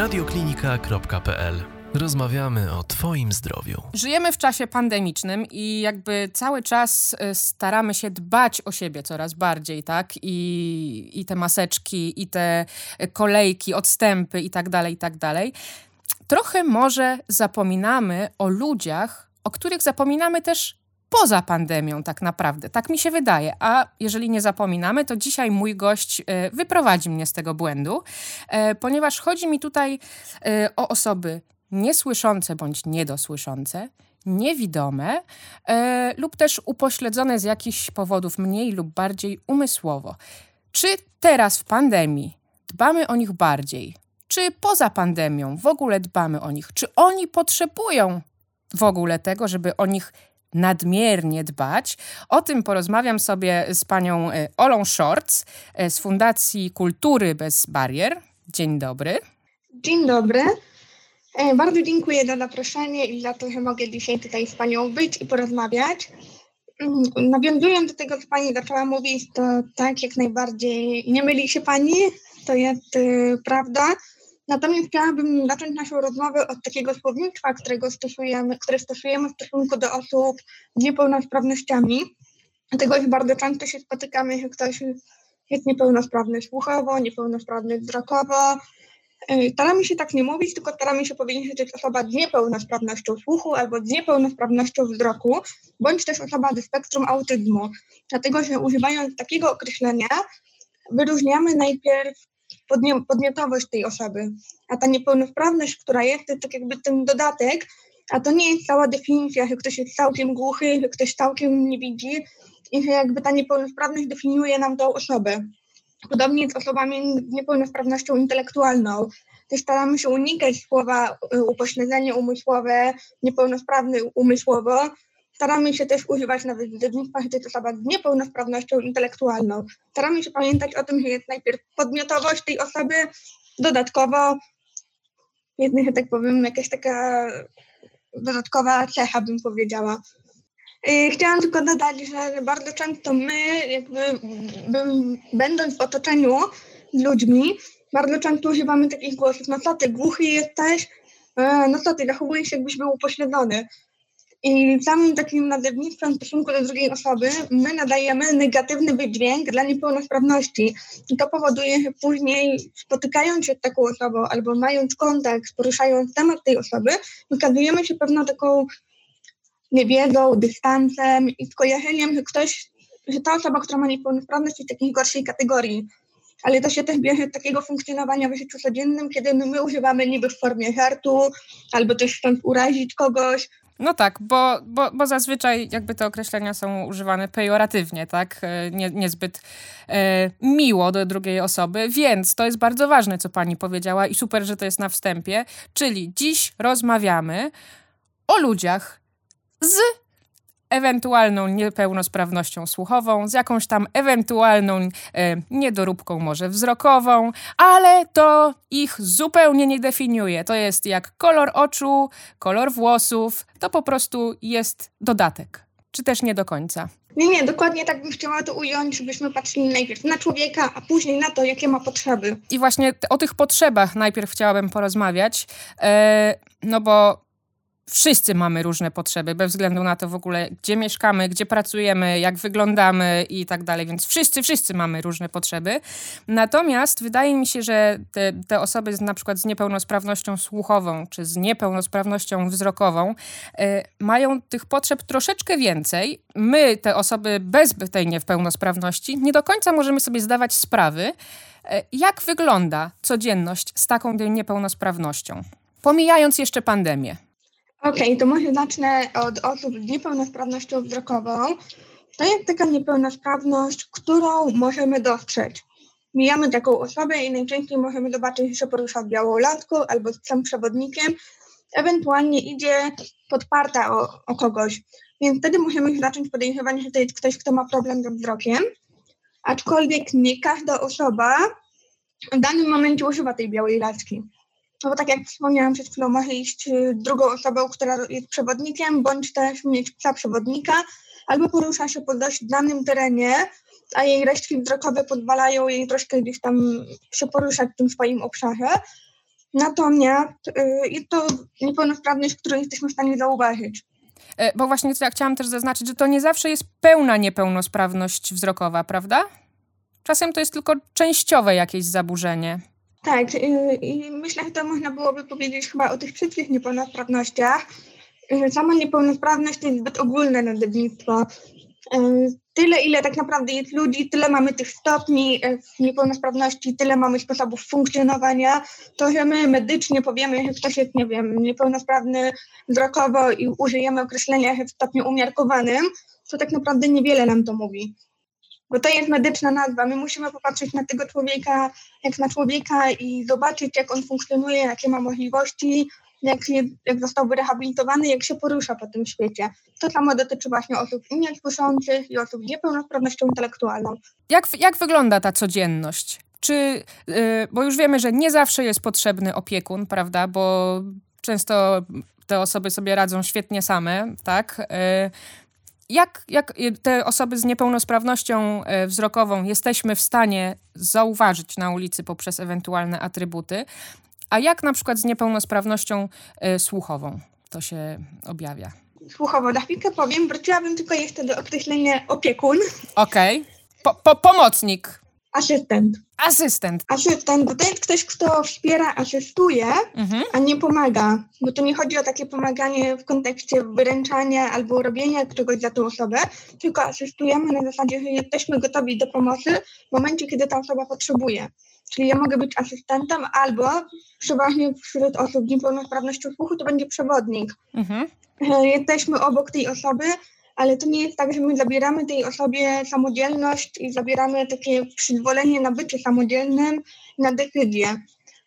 radioklinika.pl Rozmawiamy o Twoim zdrowiu. Żyjemy w czasie pandemicznym i jakby cały czas y, staramy się dbać o siebie coraz bardziej, tak? I, i te maseczki, i te kolejki, odstępy i tak dalej, i tak dalej. Trochę może zapominamy o ludziach, o których zapominamy też poza pandemią, tak naprawdę. Tak mi się wydaje. A jeżeli nie zapominamy, to dzisiaj mój gość e, wyprowadzi mnie z tego błędu, e, ponieważ chodzi mi tutaj e, o osoby niesłyszące bądź niedosłyszące, niewidome lub też upośledzone z jakichś powodów mniej lub bardziej umysłowo. Czy teraz w pandemii dbamy o nich bardziej? Czy poza pandemią w ogóle dbamy o nich? Czy oni potrzebują w ogóle tego, żeby o nich nadmiernie dbać. O tym porozmawiam sobie z panią e, Olą Shorts e, z Fundacji Kultury Bez Barier. Dzień dobry. Dzień dobry. E, bardzo dziękuję za zaproszenie i za to, że mogę dzisiaj tutaj z Panią być i porozmawiać. Mm, nawiązując do tego, co Pani zaczęła mówić, to tak jak najbardziej nie myli się Pani, to jest prawda. Natomiast chciałabym zacząć naszą rozmowę od takiego słownictwa, którego stosujemy, które stosujemy w stosunku do osób z niepełnosprawnościami. Dlatego, że bardzo często się spotykamy, że ktoś jest niepełnosprawny słuchowo, niepełnosprawny wzrokowo. Y, staramy się tak nie mówić, tylko staramy się powiedzieć, że to jest osoba z niepełnosprawnością słuchu albo z niepełnosprawnością wzroku, bądź też osoba ze spektrum autyzmu. Dlatego, że używając takiego określenia, wyróżniamy najpierw podmiotowość tej osoby. A ta niepełnosprawność, która jest, to tak jakby ten dodatek, a to nie jest cała definicja, że ktoś jest całkiem głuchy, że ktoś całkiem nie widzi i że jakby ta niepełnosprawność definiuje nam tą osobę. Podobnie z osobami z niepełnosprawnością intelektualną. Też staramy się unikać słowa y, upośledzenie umysłowe, niepełnosprawny umysłowo, Staramy się też używać na wydawnictwach, że to jest osoba z niepełnosprawnością intelektualną. Staramy się pamiętać o tym, że jest najpierw podmiotowość tej osoby, dodatkowo jest, tak powiem, jakaś taka dodatkowa cecha, bym powiedziała. Chciałam tylko dodać, że bardzo często my, jakby będąc w otoczeniu z ludźmi, bardzo często używamy takich głosów, no co ty, głuchy jesteś, e, no co ty, zachowujesz się jakbyś był upośledzony. I samym takim nazewnictwem w stosunku do drugiej osoby my nadajemy negatywny wydźwięk dla niepełnosprawności. I to powoduje, później spotykając się z taką osobą albo mając kontakt, poruszając temat tej osoby, wykazujemy się pewną taką niewiedzą, dystansem i skojarzeniem, że ktoś, że ta osoba, która ma niepełnosprawność jest takiej gorszej kategorii. Ale to się też bierze z takiego funkcjonowania w życiu codziennym, kiedy my używamy niby w formie żartu, albo też chcąc urazić kogoś, no tak, bo, bo, bo zazwyczaj jakby te określenia są używane pejoratywnie, tak? E, nie, niezbyt e, miło do drugiej osoby, więc to jest bardzo ważne, co pani powiedziała i super, że to jest na wstępie. Czyli dziś rozmawiamy o ludziach z ewentualną niepełnosprawnością słuchową, z jakąś tam ewentualną e, niedoróbką może wzrokową, ale to ich zupełnie nie definiuje. To jest jak kolor oczu, kolor włosów, to po prostu jest dodatek. Czy też nie do końca? Nie, nie, dokładnie tak bym chciała to ująć, żebyśmy patrzyli najpierw na człowieka, a później na to, jakie ma potrzeby. I właśnie o tych potrzebach najpierw chciałabym porozmawiać, e, no bo wszyscy mamy różne potrzeby, bez względu na to w ogóle, gdzie mieszkamy, gdzie pracujemy, jak wyglądamy i tak dalej, więc wszyscy, wszyscy mamy różne potrzeby. Natomiast wydaje mi się, że te, te osoby z, na przykład z niepełnosprawnością słuchową czy z niepełnosprawnością wzrokową y, mają tych potrzeb troszeczkę więcej. My, te osoby bez tej niepełnosprawności, nie do końca możemy sobie zdawać sprawy, y, jak wygląda codzienność z taką niepełnosprawnością. Pomijając jeszcze pandemię. Okej, okay, to może zacznę od osób z niepełnosprawnością wzrokową. To jest taka niepełnosprawność, którą możemy dostrzec. Mijamy taką osobę i najczęściej możemy zobaczyć, że porusza białą latką albo z psem przewodnikiem, ewentualnie idzie podparta o, o kogoś. Więc wtedy musimy zacząć podejrzewać, że to jest ktoś, kto ma problem ze wzrokiem. Aczkolwiek nie każda osoba w danym momencie używa tej białej latki. No bo tak jak wspomniałam przed chwilą, może iść y, drugą osobą, która jest przewodnikiem, bądź też mieć psa przewodnika, albo porusza się po dość danym terenie, a jej resztki wzrokowe pozwalają jej troszkę gdzieś tam się poruszać w tym swoim obszarze. Natomiast y, jest to niepełnosprawność, którą jesteśmy w stanie zauważyć. E, bo właśnie ja chciałam też zaznaczyć, że to nie zawsze jest pełna niepełnosprawność wzrokowa, prawda? Czasem to jest tylko częściowe jakieś zaburzenie. Tak, y, i myślę, że to można byłoby powiedzieć chyba o tych wszystkich niepełnosprawnościach. Sama niepełnosprawność to jest zbyt ogólne nazewnictwo. Tyle, ile tak naprawdę jest ludzi, tyle mamy tych stopni e, niepełnosprawności, tyle mamy sposobów funkcjonowania, to, że my medycznie powiemy, że ktoś jest, nie wiem, niepełnosprawny wzrokowo i użyjemy określenia w stopniu umiarkowanym, to tak naprawdę niewiele nam to mówi. Bo to jest medyczna nazwa. My musimy popatrzeć na tego człowieka jak na człowieka i zobaczyć, jak on funkcjonuje, jakie ma możliwości, jak, jak został rehabilitowany, jak się porusza po tym świecie. To samo dotyczy właśnie osób niesłyszących i osób z niepełnosprawnością intelektualną. Jak, jak wygląda ta codzienność? Czy, yy, bo już wiemy, że nie zawsze jest potrzebny opiekun, prawda, bo często te osoby sobie radzą świetnie same, tak? Jak, jak te osoby z niepełnosprawnością y, wzrokową jesteśmy w stanie zauważyć na ulicy poprzez ewentualne atrybuty, a jak na przykład z niepełnosprawnością y, słuchową to się objawia? Słuchowo, na chwilkę powiem, wróciłabym tylko jeszcze do określenia opiekun. Okej. Okay. Po, po, pomocnik. Asystent. Asystent. Asystent, bo to jest ktoś, kto wspiera, asystuje, mhm. a nie pomaga. Bo tu nie chodzi o takie pomaganie w kontekście wyręczania albo robienia czegoś za tą osobę, tylko asystujemy na zasadzie, że jesteśmy gotowi do pomocy w momencie, kiedy ta osoba potrzebuje. Czyli ja mogę być asystentem albo przeważnie wśród osób z niepełnosprawnością słuchu to będzie przewodnik. Mhm. E, jesteśmy obok tej osoby, ale to nie jest tak, że my zabieramy tej osobie samodzielność i zabieramy takie przyzwolenie na bycie samodzielnym, na decyzję.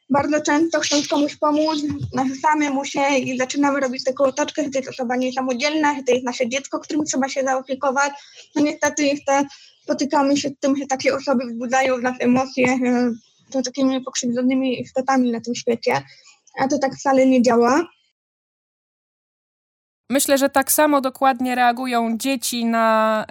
Bardzo często chcąc komuś pomóc, narzucamy mu się i zaczynamy robić taką otoczkę, że to jest osoba niesamodzielna, że to jest nasze dziecko, którym trzeba się zaopiekować. No niestety jeszcze spotykamy się z tym, że takie osoby wzbudzają w nas emocje, to takimi pokrzywdzonymi istotami na tym świecie, a to tak wcale nie działa. Myślę, że tak samo dokładnie reagują dzieci na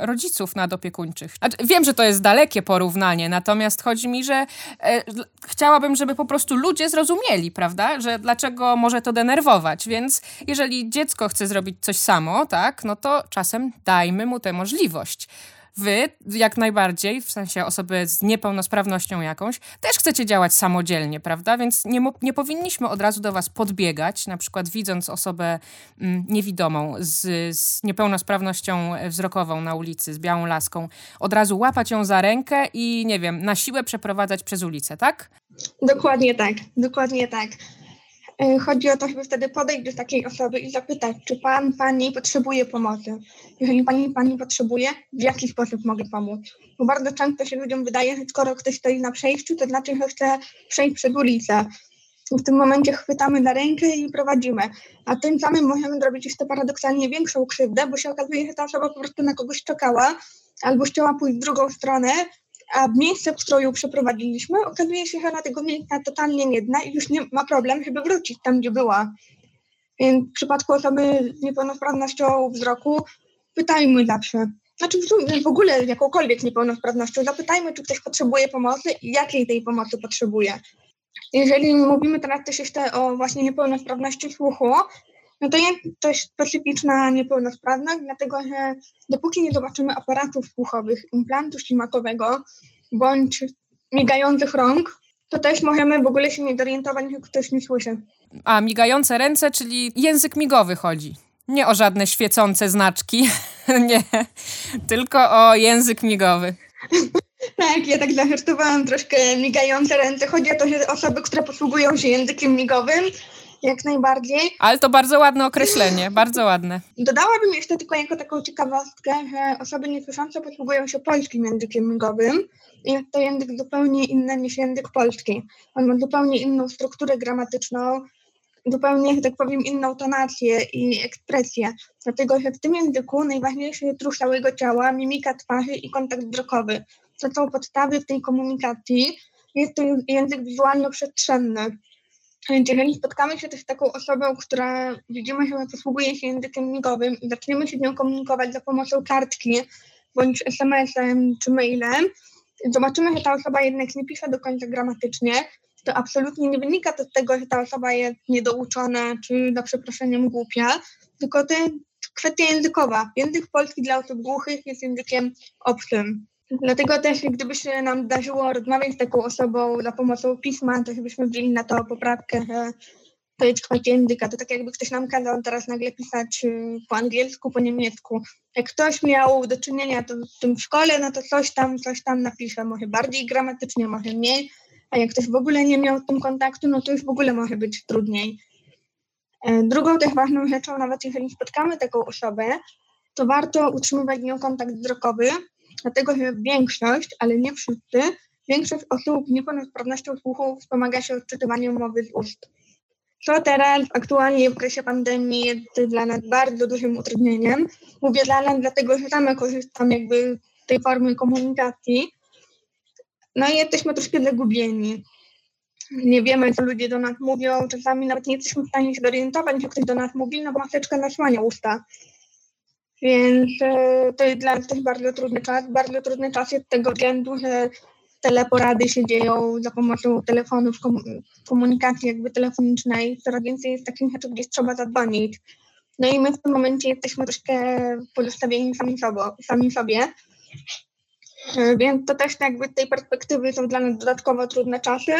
y, rodziców nadopiekuńczych. Wiem, że to jest dalekie porównanie, natomiast chodzi mi, że y, chciałabym, żeby po prostu ludzie zrozumieli, prawda, że dlaczego może to denerwować. Więc jeżeli dziecko chce zrobić coś samo, tak, no to czasem dajmy mu tę możliwość. Wy, jak najbardziej, w sensie osoby z niepełnosprawnością jakąś, też chcecie działać samodzielnie, prawda? Więc nie, nie powinniśmy od razu do was podbiegać, na przykład widząc osobę mm, niewidomą z, z niepełnosprawnością wzrokową na ulicy, z białą laską, od razu łapać ją za rękę i, nie wiem, na siłę przeprowadzać przez ulicę, tak? Dokładnie tak, dokładnie tak. E, chodzi o to, żeby wtedy podejść do takiej osoby i zapytać, czy pan, pani potrzebuje pomocy. Jeżeli pani, pani potrzebuje, w jaki sposób mogę pomóc? Bo bardzo często się ludziom wydaje, że skoro ktoś stoi na przejściu, to znaczy, że chce przejść przez ulicę. W tym momencie chwytamy na rękę i prowadzimy. A tym samym możemy zrobić jeszcze paradoksalnie większą krzywdę, bo się okazuje, że ta osoba po prostu na kogoś czekała albo chciała pójść w drugą stronę a miejsce, w które ją przeprowadziliśmy, okazuje się, że ona tego miejsca totalnie nie zna i już nie ma problem, żeby wrócić tam, gdzie była. Więc w przypadku osoby z niepełnosprawnością wzroku pytajmy zawsze. Znaczy w ogóle jakąkolwiek niepełnosprawnością, zapytajmy, czy ktoś potrzebuje pomocy i jakiej tej pomocy potrzebuje. Jeżeli mówimy teraz też jeszcze o właśnie niepełnosprawności słuchu, no to jest dość specyficzna niepełnosprawność, dlatego że dopóki nie zobaczymy aparatów słuchowych, implantu ślimakowego bądź migających rąk, to też możemy w ogóle się nie zorientować, że ktoś nie słyszy. A, migające ręce, czyli język migowy chodzi. Nie o żadne świecące znaczki, nie, tylko o język migowy. tak, ja tak zahartowałam troszkę migające ręce. Chodzi o to, że osoby, które posługują się językiem migowym, jak najbardziej. Ale to bardzo ładne określenie, bardzo ładne. Dodałabym jeszcze tylko jako taką ciekawostkę, że osoby niesłyszące posługują się polskim językiem migowym. Jest to język zupełnie inny niż język polski. On ma zupełnie inną strukturę gramatyczną, zupełnie, że tak powiem, inną tonację i ekspresję. Dlatego, że w tym języku najważniejszy jest ruch całego ciała, mimika twarzy i kontakt wzrokowy. To są podstawy w tej komunikacji. Jest to język wizualno-przestrzenny. Jeżeli spotkamy się też z taką osobą, która widzimy, że posługuje się językiem migowym i zaczniemy się z nią komunikować za pomocą kartki bądź SMS-em czy mailem, zobaczymy, że ta osoba jednak nie pisze do końca gramatycznie, to absolutnie nie wynika to z tego, że ta osoba jest niedouczona czy za przeproszeniem głupia, tylko to jest kwestia językowa. Język polski dla osób głuchych jest językiem obcym. Dlatego też, gdyby się nam zdarzyło rozmawiać z taką osobą za pomocą pisma, to żebyśmy wzięli na to poprawkę, to jest kwestia języka. To tak jakby ktoś nam kazał teraz nagle pisać y, po angielsku, po niemiecku. Jak ktoś miał do czynienia to, z tym w szkole, no to coś tam, coś tam napisze, może bardziej gramatycznie, może mniej, a jak ktoś w ogóle nie miał z tym kontaktu, no to już w ogóle może być trudniej. E, drugą też ważną rzeczą, nawet jeżeli spotkamy taką osobę, to warto utrzymywać z nią kontakt wzrokowy, dlatego że większość, ale nie wszyscy, większość osób z niepełnosprawnością słuchu wspomaga się odczytywaniem mowy z ust. Co teraz aktualnie w okresie pandemii jest dla nas bardzo dużym utrudnieniem. Mówię dla nas, dlatego że same korzystam jakby z tej formy komunikacji. No i jesteśmy troszkę zagubieni. Nie wiemy, co ludzie do nas mówią. Czasami nawet nie jesteśmy w stanie się zorientować, że ktoś do nas mówi, no bo maseczka nasłania usta. Więc e, to jest dla nas też bardzo trudny czas. Bardzo trudny czas jest tego względu, że teleporady się dzieją za pomocą telefonów, komunikacji jakby telefonicznej. Coraz więcej jest takich rzeczy, gdzie trzeba zadzwonić. No i my w tym momencie jesteśmy troszkę pozostawieni sami, sobą, sami sobie. E, więc to też jakby z tej perspektywy są dla nas dodatkowo trudne czasy.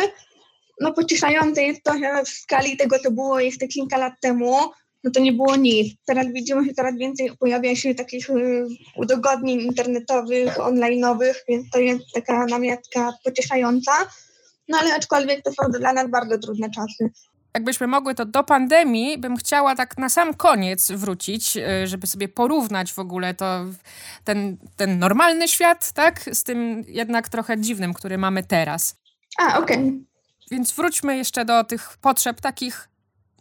No pocieszające jest to, że w skali tego, co było jeszcze kilka lat temu, no to nie było nic. Teraz widzimy, że coraz więcej pojawia się takich y, udogodnień internetowych, online'owych, więc to jest taka namiastka pocieszająca. No ale aczkolwiek to są dla nas bardzo trudne czasy. Jakbyśmy mogły, to do pandemii bym chciała tak na sam koniec wrócić, y, żeby sobie porównać w ogóle to ten, ten normalny świat, tak, z tym jednak trochę dziwnym, który mamy teraz. A, okej. Okay. Więc wróćmy jeszcze do tych potrzeb takich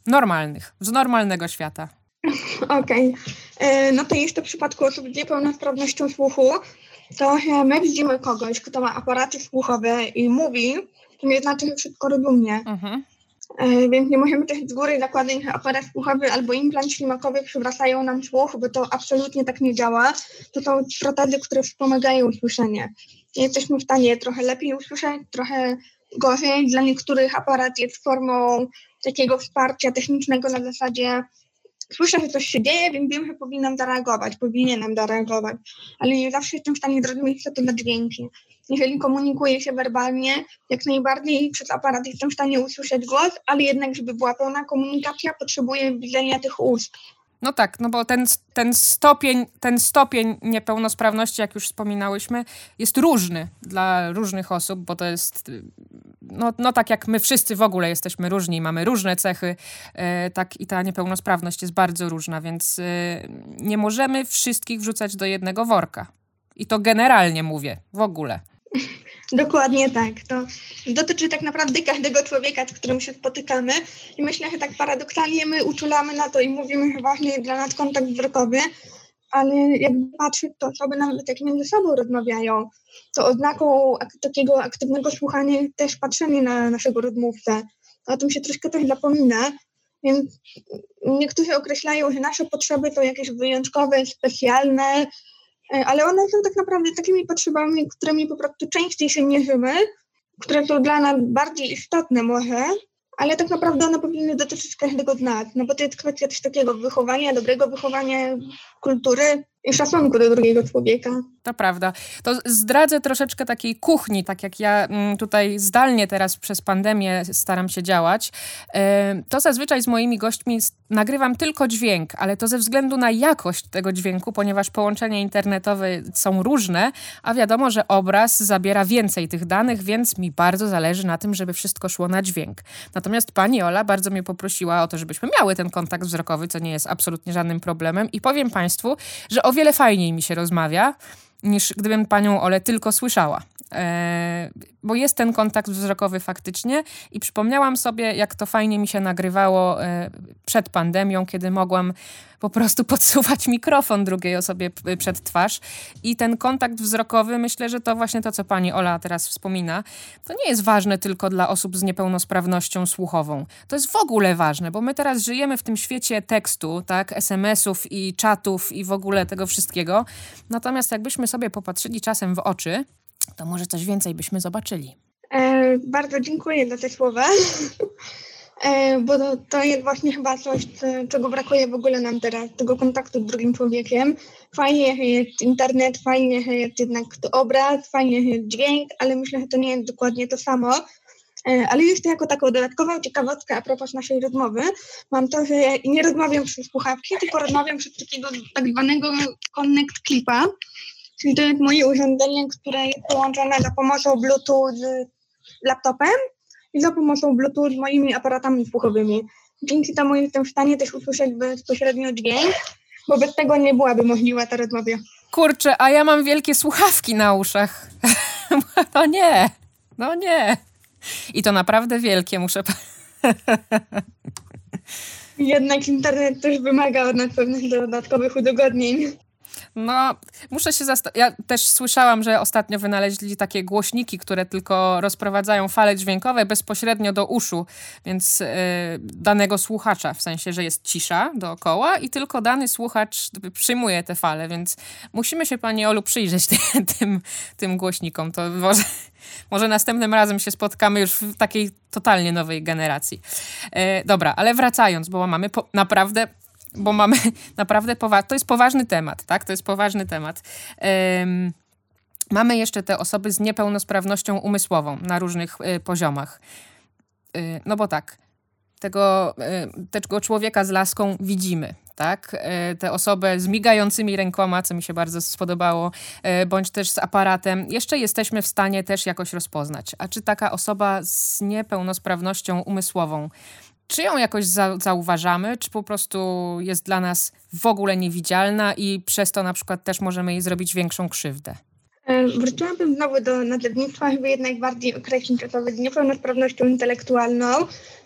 Normalnych, z normalnego świata. Okej. Okay. E, no to jeszcze w przypadku osób z niepełnosprawnością słuchu, to my widzimy kogoś, kto ma aparaty słuchowe i mówi, to nie znaczy, że wszystko rozumie. Mhm. E, więc nie możemy też z góry zakładać, że aparat słuchowy albo implant ślimakowy przywracają nam słuch, bo to absolutnie tak nie działa. To są protezy, które wspomagają słyszenie. Jesteśmy w stanie trochę lepiej usłyszeć, trochę gorzej. Dla niektórych aparat jest formą takiego wsparcia technicznego na zasadzie słyszę, że coś się dzieje, więc wiem, że powinnam zareagować, powinienem zareagować, ale nie zawsze jestem w stanie zrozumieć, co to za dźwięki. Jeżeli komunikuję się werbalnie, jak najbardziej przez aparat jestem w stanie usłyszeć głos, ale jednak, żeby była pełna komunikacja, potrzebuję widzenia tych ust. No tak, no bo ten, ten, stopień, ten stopień niepełnosprawności, jak już wspominałyśmy, jest różny dla różnych osób, bo to jest, no, no tak jak my wszyscy w ogóle jesteśmy różni, mamy różne cechy, e, tak i ta niepełnosprawność jest bardzo różna, więc e, nie możemy wszystkich wrzucać do jednego worka. I to generalnie mówię, w ogóle. Dokładnie tak. To dotyczy tak naprawdę każdego człowieka, z którym się spotykamy. I myślę, że tak paradoksalnie my uczulamy na to i mówimy, że ważny jest dla nas kontakt wzrokowy, ale jakby patrzeć, to osoby nawet jak między sobą rozmawiają, to oznaką takiego aktywnego słuchania też patrzenie na naszego rozmówcę. O tym się troszkę też zapomina, więc niektórzy określają, że nasze potrzeby są jakieś wyjątkowe, specjalne, E, ale one są tak naprawdę takimi potrzebami, którymi po prostu częściej się mierzymy, które są dla nas bardziej istotne może, ale tak naprawdę one powinny dotyczyć każdego z nas, no bo to jest kwestia też takiego wychowania, dobrego wychowania, kultury, szacunku do drugiego człowieka. To prawda. To zdradzę troszeczkę takiej kuchni, tak jak ja mm, tutaj zdalnie teraz przez pandemię staram się działać. To zazwyczaj z moimi gośćmi nagrywam tylko dźwięk, ale to ze względu na jakość tego dźwięku, ponieważ połączenia internetowe są różne, a wiadomo, że obraz zabiera więcej tych danych, więc mi bardzo zależy na tym, żeby wszystko szło na dźwięk. Natomiast pani Ola bardzo mnie poprosiła o to, żebyśmy miały ten kontakt wzrokowy, co nie jest absolutnie żadnym problemem i powiem państwu, że o wiele fajniej mi się rozmawia, niż gdybym panią Ole tylko słyszała. E, bo jest ten kontakt wzrokowy faktycznie i przypomniałam sobie, jak to fajnie mi się nagrywało e, przed pandemią, kiedy mogłam po prostu podsuwać mikrofon drugiej osobie przed twarz. I ten kontakt wzrokowy, myślę, że to właśnie to, co pani Ola teraz wspomina, to nie jest ważne tylko dla osób z niepełnosprawnością słuchową. To jest w ogóle ważne, bo my teraz żyjemy w tym świecie tekstu, tak, SMS-ów i czatów i w ogóle tego wszystkiego. Natomiast jakbyśmy sobie popatrzyli czasem w oczy, to może coś więcej byśmy zobaczyli. E, bardzo dziękuję za te słowa, e, bo to, to jest właśnie chyba coś, czego brakuje w ogóle nam teraz, tego kontaktu z drugim człowiekiem. Fajnie jest internet, fajnie jest jednak obraz, fajnie jest dźwięk, ale myślę, że to nie jest dokładnie to samo. E, ale jeszcze jako taką dodatkową ciekawostkę a propos naszej rozmowy, mam to, że nie rozmawiam przez słuchawki, tylko rozmawiam przez takiego tak zwanego Connect Clipa, czyli to jest moje urządzenie, które jest połączone za pomocą Bluetooth z laptopem i za pomocą Bluetooth z moimi aparatami słuchowymi. Dzięki temu jestem w stanie też usłyszeć bezpośrednio dźwięk, bo bez tego nie byłaby możliwa ta rozmowa. Kurczę, a ja mam wielkie słuchawki na uszach. no nie, no nie. I to naprawdę wielkie, muszę Jednak internet też wymaga od nas pewnych dodatkowych udogodnień. No, muszę się zastanowić. Ja też słyszałam, że ostatnio wynaleźli takie głośniki, które tylko rozprowadzają fale dźwiękowe bezpośrednio do uszu, więc yy, danego słuchacza, w sensie, że jest cisza dookoła i tylko dany słuchacz przyjmuje te fale, więc musimy się, Pani Olu, przyjrzeć tym, tym, tym głośnikom. To może, może następnym razem się spotkamy już w takiej totalnie nowej generacji. Yy, dobra, ale wracając, bo mamy naprawdę bo mamy naprawdę poważny, to jest poważny temat, tak? To jest poważny temat. Um, mamy jeszcze te osoby z niepełnosprawnością umysłową na różnych y, poziomach. Y, no bo tak, tego, y, tego człowieka z laską widzimy, tak? Y, tę osobę z migającymi rękoma, co mi się bardzo spodobało, y, bądź też z aparatem, jeszcze jesteśmy w stanie też jakoś rozpoznać. A czy taka osoba z niepełnosprawnością umysłową czy ją jakoś za, zauważamy, czy po prostu jest dla nas w ogóle niewidzialna i przez to na przykład też możemy jej zrobić większą krzywdę? E, wróciłabym znowu do nazewnictwa, żeby jednak bardziej określić osobę z niepełnosprawnością intelektualną.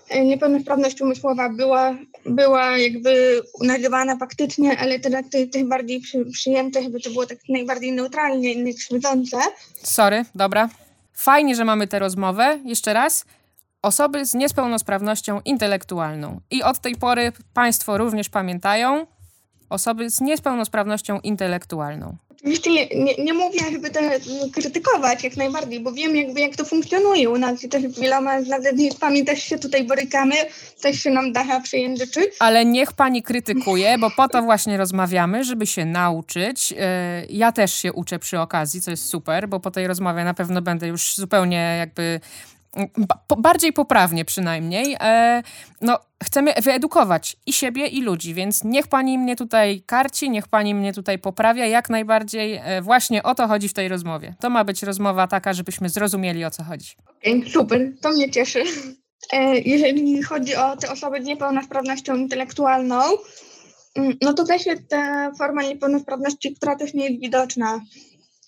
E, niepełnosprawność umysłowa była, była jakby nazywana faktycznie, ale teraz to jest bardziej przy, przyjęte, żeby to było tak najbardziej neutralnie, nie krzywdzące. Sorry, dobra. Fajnie, że mamy tę rozmowę. Jeszcze raz osoby z niepełnosprawnością intelektualną. I od tej pory Państwo również pamiętają osoby z niepełnosprawnością intelektualną. Oczywiście nie, nie, nie mówię, żeby to krytykować jak najbardziej, bo wiem jakby jak to funkcjonuje u nas i też wieloma z nazewnictwami też się tutaj borykamy, też się nam dacha przejęzyczyć. Ale niech pani krytykuje, bo po to właśnie rozmawiamy, żeby się nauczyć. E, ja też się uczę przy okazji, co jest super, bo po tej rozmowie na pewno będę już zupełnie jakby bardziej poprawnie przynajmniej. E, no, chcemy wyedukować i siebie, i ludzi, więc niech pani mnie tutaj karci, niech pani mnie tutaj poprawia, jak najbardziej. E, właśnie o to chodzi w tej rozmowie. To ma być rozmowa taka, żebyśmy zrozumieli, o co chodzi. Super, to mnie cieszy. E, jeżeli chodzi o te osoby z niepełnosprawnością intelektualną, mm, no to też jest ta forma niepełnosprawności, która też nie jest widoczna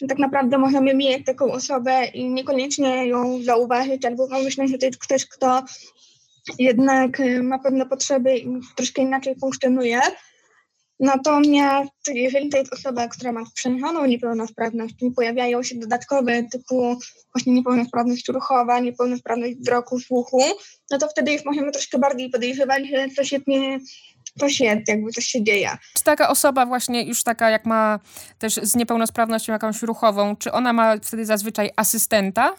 tak naprawdę możemy mieć taką osobę i niekoniecznie ją zauważyć, albo pomyśleć, że to jest ktoś, kto jednak y, ma pewne potrzeby i troszkę inaczej funkcjonuje. Natomiast jeżeli to jest osoba, która ma przeniesioną niepełnosprawność, i pojawiają się dodatkowe typu właśnie niepełnosprawność ruchowa, niepełnosprawność wzroku, słuchu, no to wtedy już możemy troszkę bardziej podejrzewać, że coś jest nie, coś jest, jakby coś się dzieje. Czy taka osoba właśnie już taka, jak ma też z niepełnosprawnością jakąś ruchową, czy ona ma wtedy zazwyczaj asystenta?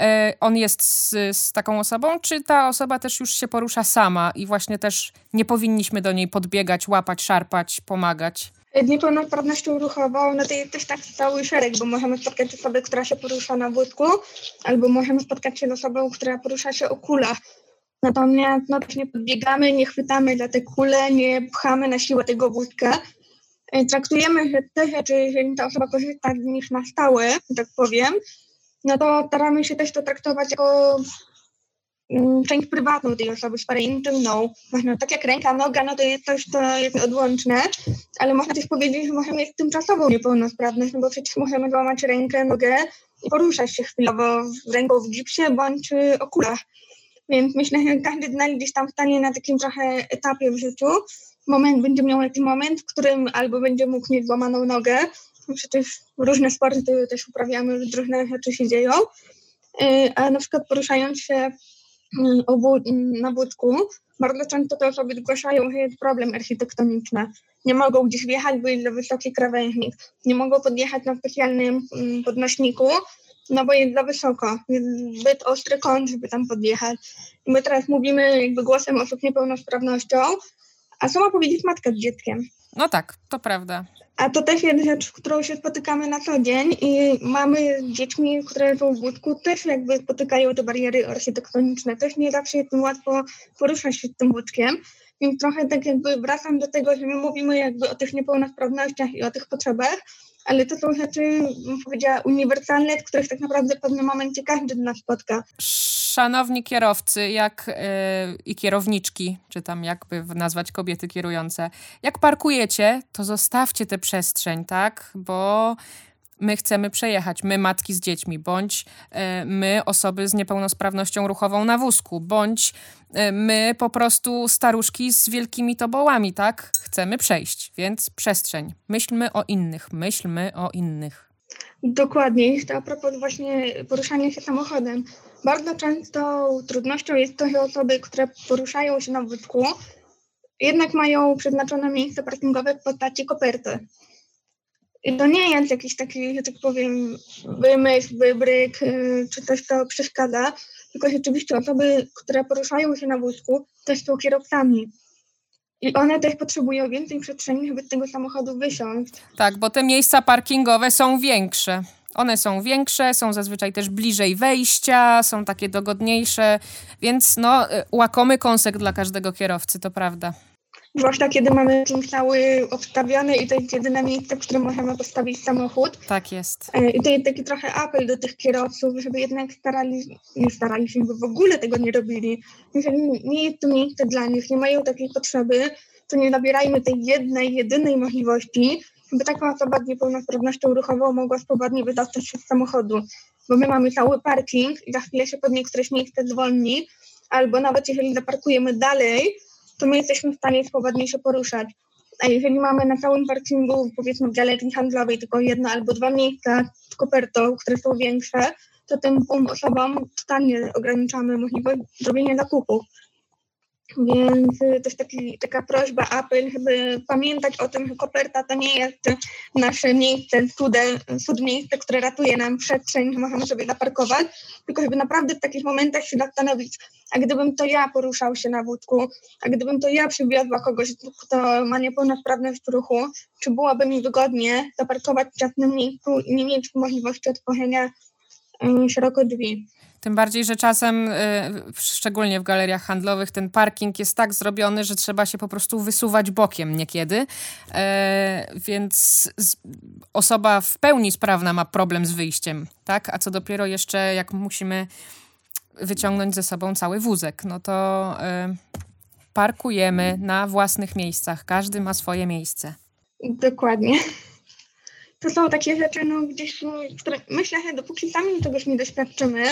E, on jest z, z taką osobą, czy ta osoba też już się porusza sama i właśnie też nie powinniśmy do niej podbiegać, łapać, szarpać, pomagać? Niepełnosprawnością ruchową, no to jest też tak cały szereg, bo możemy spotkać osobę, która się porusza na wózku, albo możemy spotkać się z osobą, która porusza się o kulach. Natomiast no, nie podbiegamy, nie chwytamy za te kule, nie pchamy na siłę tego wózka. E, traktujemy że te rzeczy, jeżeli ta osoba korzysta z nich na stałe, tak powiem, no to staramy się też to traktować jako część prywatną tej osoby, sferę intymną. Można, tak jak ręka, noga, no to jest coś, co jest odłączne, ale można też powiedzieć, że możemy mieć tymczasową niepełnosprawność, no bo przecież możemy złamać rękę, nogę i poruszać się chwilowo ręką w gipsie bądź okulach. Więc myślę, że każdy z nas gdzieś tam stanie na takim trochę etapie w życiu. Moment, będzie miał taki moment, w którym albo będzie mógł mieć złamaną nogę. Przecież różne sporty też uprawiamy, różne rzeczy się dzieją. Y, a na przykład poruszając się y, na wódku, bardzo często te osoby zgłaszają, że jest problem architektoniczny. Nie mogą gdzieś wjechać, bo jest za wysoki krawężnik. Nie mogą podjechać na specjalnym mm, podnośniku, no bo jest za wysoko, jest zbyt ostry kąt, żeby tam podjechać. I my teraz mówimy jakby głosem osób z niepełnosprawnością, a co ma powiedzieć matka z dzieckiem? No tak, to prawda. A to też jest rzecz, którą się spotykamy na co dzień i mamy z dziećmi, które są w wózku, też jakby spotykają te bariery architektoniczne. Też nie zawsze jest łatwo poruszać się z tym wózkiem. Więc trochę tak jakby wracam do tego, że my mówimy jakby o tych niepełnosprawnościach i o tych potrzebach, ale to są rzeczy, bym powiedziała, uniwersalne, z których tak naprawdę w pewnym momencie każdy z nas spotka. Szanowni kierowcy, jak yy, i kierowniczki, czy tam jakby nazwać kobiety kierujące, jak parkujecie, to zostawcie tę przestrzeń, tak? Bo my chcemy przejechać, my matki z dziećmi, bądź e, my osoby z niepełnosprawnością ruchową na wózku, bądź e, my po prostu staruszki z wielkimi tobołami, tak? Chcemy przejść, więc przestrzeń. Myślmy o innych, myślmy o innych. Dokładnie. To a propos właśnie poruszania się samochodem. Bardzo często trudnością jest to, że osoby, które poruszają się na wózku, jednak mają przeznaczone miejsce parkingowe w postaci koperty. I to nie jest jakiś taki, że tak powiem, wymysł, wybryk, y, czy coś, co przeszkadza, tylko rzeczywiście osoby, które poruszają się na wózku, też są kierowcami. I one też potrzebują więcej przestrzeni, żeby z tego samochodu wysiąść. Tak, bo te miejsca parkingowe są większe. One są większe, są zazwyczaj też bliżej wejścia, są takie dogodniejsze, więc no, y, łakomy kąsek dla każdego kierowcy, to prawda. Zwłaszcza kiedy mamy ten cały obstawiony i to jest jedyne miejsce, w którym możemy postawić samochód. Tak jest. E, I to jest taki trochę apel do tych kierowców, żeby jednak starali, nie starali się, żeby w ogóle tego nie robili. Jeżeli nie jest to miejsce dla nich, nie mają takiej potrzeby, to nie zabierajmy tej jednej, jedynej możliwości, żeby taka osoba z niepełnosprawnością ruchową mogła swobodnie wydostać się z samochodu. Bo my mamy cały parking i za chwilę się pod niektóreś miejsce zwolni, albo nawet jeżeli zaparkujemy dalej, to my jesteśmy w stanie swobodnie się poruszać. A jeżeli mamy na całym parkingu, powiedzmy w galerii handlowej, tylko jedno albo dwa miejsca z kopertą, które są większe, to tym osobom totalnie ograniczamy możliwość zrobienia zakupów. Więc to jest taki, taka prośba, apel, żeby pamiętać o tym, że koperta to nie jest nasze miejsce, cude, cud miejsce, które ratuje nam przestrzeń, że możemy sobie zaparkować, tylko żeby naprawdę w takich momentach się zastanowić, a gdybym to ja poruszał się na wódku, a gdybym to ja przywiozła kogoś, kto ma niepełnosprawność ruchu, czy byłoby mi wygodnie zaparkować w ciasnym miejscu i nie mieć możliwości otworzenia um, szeroko drzwi. Tym bardziej, że czasem, y, szczególnie w galeriach handlowych, ten parking jest tak zrobiony, że trzeba się po prostu wysuwać bokiem niekiedy. E, więc osoba w pełni sprawna ma problem z wyjściem, tak? A co dopiero jeszcze, jak musimy wyciągnąć ze sobą cały wózek, no to y, parkujemy na własnych miejscach. Każdy ma swoje miejsce. Dokładnie to są takie rzeczy, no gdzieś, które myślę, że dopóki sami czegoś nie doświadczymy,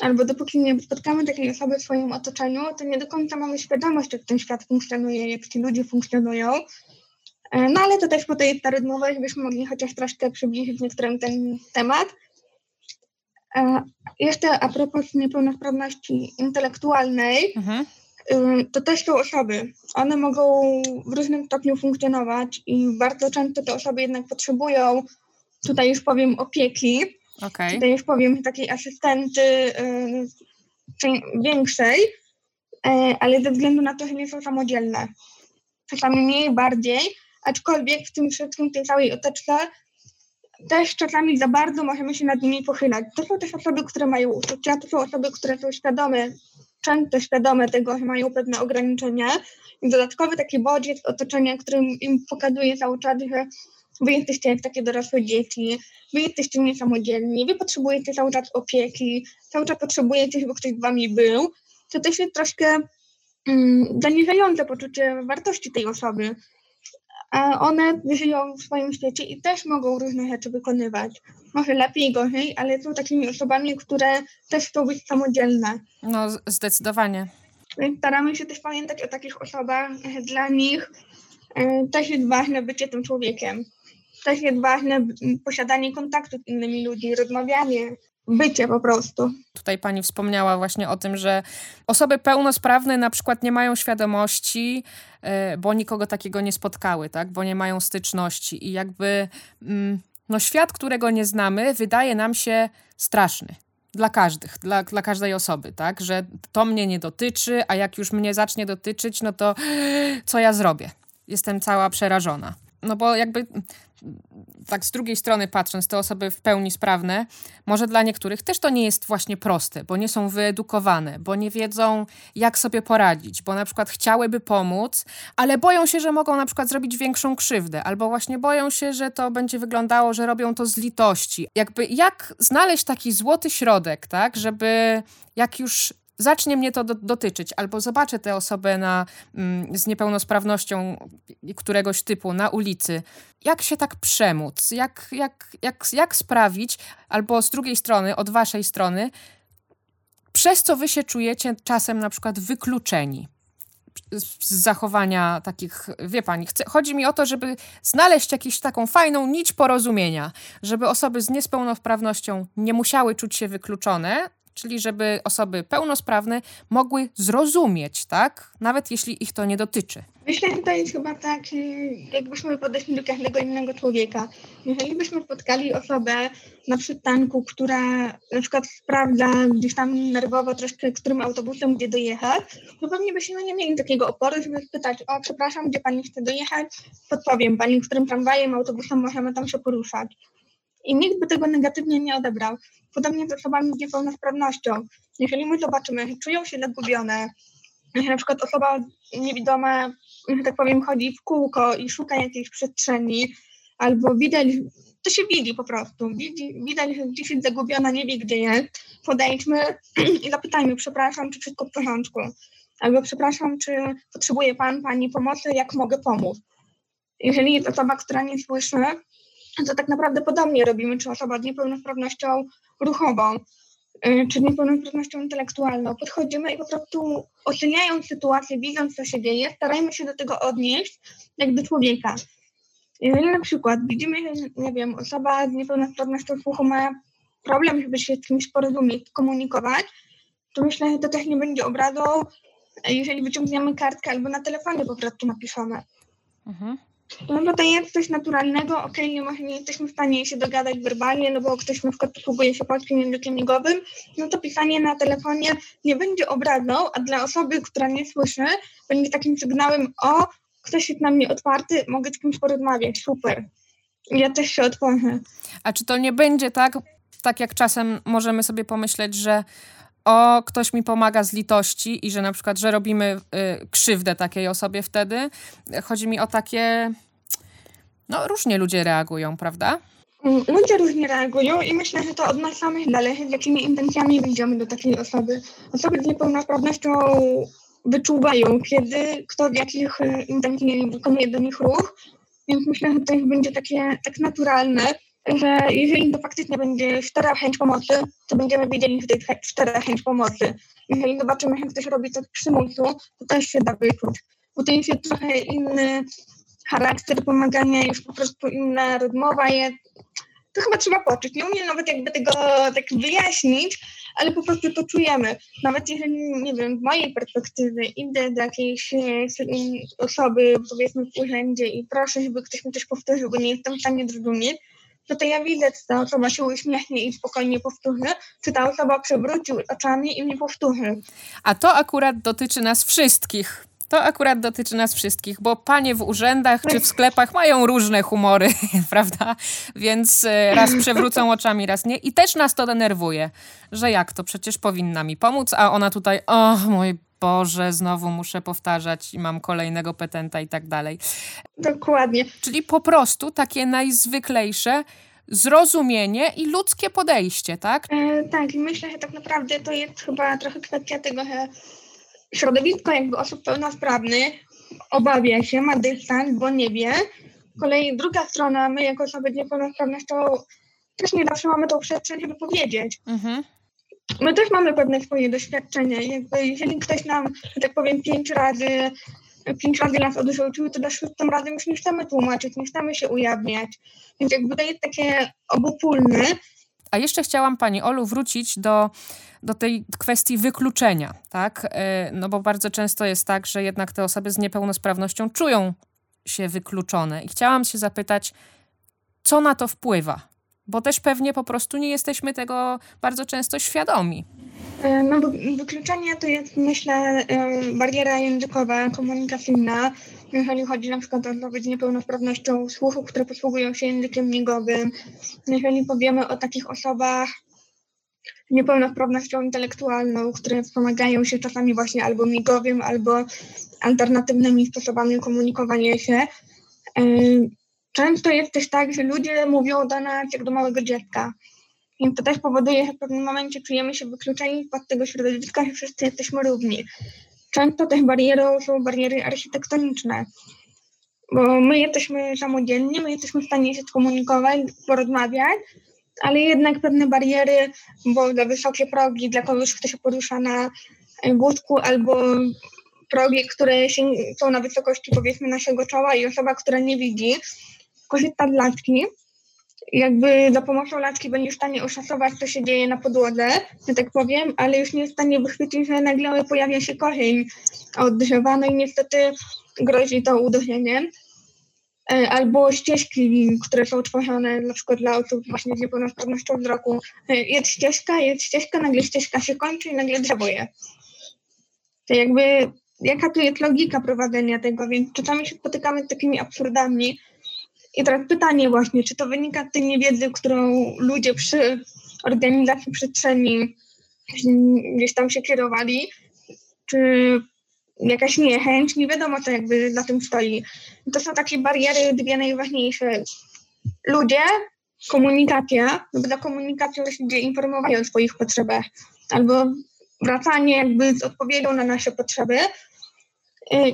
albo dopóki nie spotkamy takiej osoby w swoim otoczeniu, to nie do końca mamy świadomość, jak ten świat funkcjonuje, jak ci ludzie funkcjonują. E, no ale to też po tej rozmowie, żebyśmy mogli chociaż troszkę przybliżyć niektórym ten temat. E, jeszcze a propos niepełnosprawności intelektualnej, mhm to też są osoby. One mogą w różnym stopniu funkcjonować i bardzo często te osoby jednak potrzebują, tutaj już powiem, opieki. Okay. Tutaj już powiem takiej asystenty większej, y, ale ze względu na to, że nie są samodzielne. Czasami mniej, bardziej, aczkolwiek w tym wszystkim, tej całej otoczce też czasami za bardzo możemy się nad nimi pochylać. To są też osoby, które mają uczucia, to są osoby, które są świadome często świadome tego, że mają pewne ograniczenia. I dodatkowy taki bodziec otoczenia, którym im pokazuje cały czas, że wy jesteście jak takie dorosłe dzieci, wy jesteście niesamodzielni, wy potrzebujecie cały czas opieki, cały czas potrzebujecie, żeby ktoś z wami był, to też jest troszkę mm, zaniżające poczucie wartości tej osoby a one żyją w swoim świecie i też mogą różne rzeczy wykonywać. Może lepiej, gorzej, ale są takimi osobami, które też chcą być samodzielne. No, zdecydowanie. Więc staramy się też pamiętać o takich osobach. Dla nich e, też jest ważne bycie tym człowiekiem. Też jest ważne posiadanie kontaktu z innymi ludźmi, rozmawianie, bycie po prostu. Tutaj pani wspomniała właśnie o tym, że osoby pełnosprawne na przykład nie mają świadomości, e, bo nikogo takiego nie spotkały, tak? Bo nie mają styczności i jakby mm, no świat, którego nie znamy, wydaje nam się straszny. Dla każdych, dla, dla każdej osoby, tak? Że to mnie nie dotyczy, a jak już mnie zacznie dotyczyć, no to co ja zrobię? Jestem cała przerażona. No bo jakby tak z drugiej strony patrząc, te osoby w pełni sprawne, może dla niektórych też to nie jest właśnie proste, bo nie są wyedukowane, bo nie wiedzą, jak sobie poradzić, bo na przykład chciałyby pomóc, ale boją się, że mogą na przykład zrobić większą krzywdę, albo właśnie boją się, że to będzie wyglądało, że robią to z litości. Jakby jak znaleźć taki złoty środek, tak, żeby jak już zacznie mnie to do, dotyczyć, albo zobaczę tę osobę na, mm, z niepełnosprawnością któregoś typu na ulicy, jak się tak przemóc, jak, jak, jak, jak sprawić, albo z drugiej strony, od waszej strony, przez co wy się czujecie czasem na przykład wykluczeni z zachowania takich, wie pani, chodzi mi o to, żeby znaleźć jakąś taką fajną nić porozumienia, żeby osoby z niepełnosprawnością nie musiały czuć się wykluczone, czyli żeby osoby pełnosprawne mogły zrozumieć, tak? Nawet jeśli ich to nie dotyczy. Myślę, że to jest chyba tak, y, jakbyśmy podeszli do każdego innego człowieka. Jeżeli byśmy spotkali osobę na przystanku, która na przykład sprawdza gdzieś tam nerwowo troszkę, którym autobusem gdzie dojechać, to pewnie byśmy nie mieli takiego oporu, żeby spytać, o przepraszam, gdzie pani chce dojechać? Podpowiem pani, którym tramwajem, autobusem możemy tam się poruszać i nikt by tego negatywnie nie odebrał. Podobnie z osobami z niepełnosprawnością. Jeżeli my zobaczymy, czują się zagubione, że na przykład osoba niewidoma, że tak powiem, chodzi w kółko i szuka jakiejś przestrzeni, albo widać, to się widzi po prostu, widzi, widać, że gdzieś jest zagubiona, nie wie gdzie jest, podejdźmy i zapytajmy, przepraszam, czy wszystko w porządku, albo przepraszam, czy potrzebuje pan, pani pomocy, jak mogę pomóc. Jeżeli jest osoba, która nie słyszy, to tak naprawdę podobnie robimy, czy osoba z niepełnosprawnością ruchową, y, czy niepełnosprawnością intelektualną. Podchodzimy i po prostu oceniając sytuację, widząc co się dzieje, starajmy się do tego odnieść jak do człowieka. Jeżeli na przykład widzimy, że, nie wiem, osoba z niepełnosprawnością słuchu ma problem, żeby się z kimś porozumieć, komunikować, to myślę, że to też nie będzie obradą, jeżeli wyciągniemy kartkę albo na telefonie po prostu napiszemy. Mhm. No bo to jest coś naturalnego, okej, okay, nie, może nie jesteśmy w stanie się dogadać werbalnie, no bo ktoś na przykład posługuje się polskim językiem migowym, no to pisanie na telefonie nie będzie obrazą, a dla osoby, która nie słyszy, będzie takim sygnałem, o, ktoś jest na mnie otwarty, mogę z kimś porozmawiać, super. Ja też się otworzę. A czy to nie będzie tak, tak jak czasem możemy sobie pomyśleć, że o, ktoś mi pomaga z litości i że na przykład, że robimy y, krzywdę takiej osobie wtedy. Chodzi mi o takie, no różnie ludzie reagują, prawda? Mm, ludzie różnie reagują i myślę, że to od nas samych zależy, z jakimi intencjami wyjdziemy do takiej osoby. Osoby z niepełnosprawnością wyczuwają, kiedy kto w jakich y, intencjach wykonuje do nich ruch, więc myślę, że to będzie takie tak naturalne że jeżeli to faktycznie będzie szczera chęć pomocy, to będziemy wiedzieli, że to jest szczera chęć pomocy. Jeżeli zobaczymy, że ktoś robi to z przymusu, to też się da wyczuć. Bo to jest trochę inny charakter pomagania, już po prostu inna rozmowa jest. To chyba trzeba poczuć. Nie umiem nawet jakby tego tak wyjaśnić, ale po prostu to czujemy. Nawet jeżeli, nie wiem, z mojej perspektywy idę do jakiejś e, osoby, powiedzmy w urzędzie i proszę, żeby ktoś mi coś powtórzył, bo nie jestem w stanie zrozumieć, no to ja widzę, czy ta osoba się uśmiechnie i spokojnie powtórzy, czy ta osoba przewróci oczami i nie powtórzy. A to akurat dotyczy nas wszystkich. To akurat dotyczy nas wszystkich, bo panie w urzędach czy w sklepach mają różne humory, prawda? Więc e, raz przewrócą oczami, raz nie. I też nas to denerwuje, że jak to przecież powinna mi pomóc, a ona tutaj, o mój Boże, znowu muszę powtarzać i mam kolejnego petenta i tak dalej. Dokładnie. Czyli po prostu takie najzwyklejsze zrozumienie i ludzkie podejście, tak? E, tak, i myślę, że tak naprawdę to jest chyba trochę kwestia tego, że środowisko jakby osób pełnosprawnych obawia się, ma dystans, bo nie wie. Z kolei druga strona, my jako osoby z niepełnosprawnością też nie zawsze mamy tą przestrzeń, żeby powiedzieć. Mhm my też mamy pewne swoje doświadczenia. Jakby jeżeli ktoś nam, że tak powiem, pięć razy, pięć razy nas odrzucił, to za szóstym razem już nie chcemy tłumaczyć, nie chcemy się ujawniać. Więc jakby to jest takie obopólne. A jeszcze chciałam Pani Olu wrócić do, do tej kwestii wykluczenia, tak? E, no bo bardzo często jest tak, że jednak te osoby z niepełnosprawnością czują się wykluczone. I chciałam się zapytać, co na to wpływa? Bo też pewnie po prostu nie jesteśmy tego bardzo często świadomi. E, no, wykluczenie to jest, myślę, bariera językowa, komunikacyjna, jeżeli chodzi na przykład o osoby z niepełnosprawnością słuchu, które posługują się językiem migowym. Jeżeli powiemy o takich osobach z niepełnosprawnością intelektualną, które wspomagają się czasami właśnie albo migowym, albo alternatywnymi sposobami komunikowania się, często jest też tak, że ludzie mówią do nas jak do małego dziecka. I to też powoduje, że w pewnym momencie czujemy się wykluczeni z tego środowiska, że wszyscy jesteśmy równi. Często też barierą są bariery architektoniczne, bo my jesteśmy samodzielni, my jesteśmy w stanie się skomunikować, porozmawiać, ale jednak pewne bariery, bo za wysokie progi dla kogoś, kto się porusza na wózku albo progi, które się, są na wysokości powiedzmy naszego czoła i osoba, która nie widzi, korzysta z laczki, jakby za pomocą laczki będzie w stanie oszacować, co się dzieje na podłodze, że tak powiem, ale już nie jest w stanie wychwycić, że nagle pojawia się korzeń od drzewa, no i niestety grozi to uderzeniem. E, albo ścieżki, które są tworzone na przykład dla osób właśnie z niepełnosprawnością wzroku. E, jest ścieżka, jest ścieżka, nagle ścieżka się kończy i nagle drzewo jest. To jakby jaka tu jest logika prowadzenia tego, więc czasami się spotykamy z takimi absurdami, i teraz pytanie właśnie, czy to wynika z tej niewiedzy, którą ludzie przy organizacji przestrzeni gdzieś tam się kierowali, czy jakaś niechęć, nie wiadomo co jakby na tym stoi. To są takie bariery dwie najważniejsze. Ludzie, komunikacja, bo za komunikacją ludzie informowają o swoich potrzebach, albo wracanie jakby z odpowiedzią na nasze potrzeby,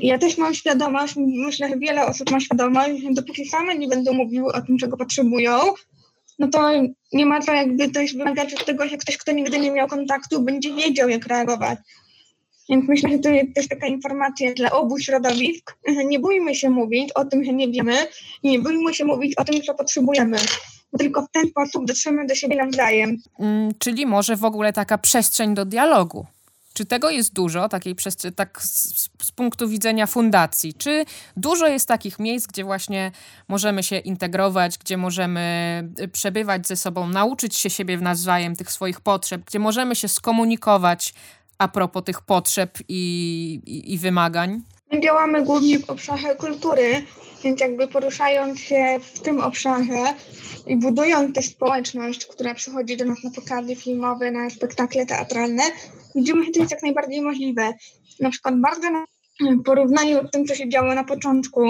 ja też mam świadomość, myślę, że wiele osób ma świadomość, że dopóki same nie będą mówiły o tym, czego potrzebują, no to nie ma co jakby też wymagać od tego, że ktoś, kto nigdy nie miał kontaktu, będzie wiedział, jak reagować. Więc myślę, że to jest też taka informacja dla obu środowisk, że nie bójmy się mówić o tym, że nie wiemy nie bójmy się mówić o tym, co potrzebujemy. Tylko w ten sposób dotrzemy do siebie nawzajem. Mm, czyli może w ogóle taka przestrzeń do dialogu. Czy tego jest dużo, takiej tak z, z, punktu widzenia fundacji? Czy dużo jest takich miejsc, gdzie właśnie możemy się integrować, gdzie możemy y, przebywać ze sobą, nauczyć się siebie nawzajem, tych swoich potrzeb, gdzie możemy się skomunikować a propos tych potrzeb i, i, i wymagań? My działamy głównie w obszarze kultury, więc jakby poruszając się w tym obszarze i budując tę społeczność, która przychodzi do nas na pokazy filmowe, na spektakle teatralne, widzimy, że to jest jak najbardziej możliwe. Na przykład bardzo w porównaniu z tym, co się działo na początku,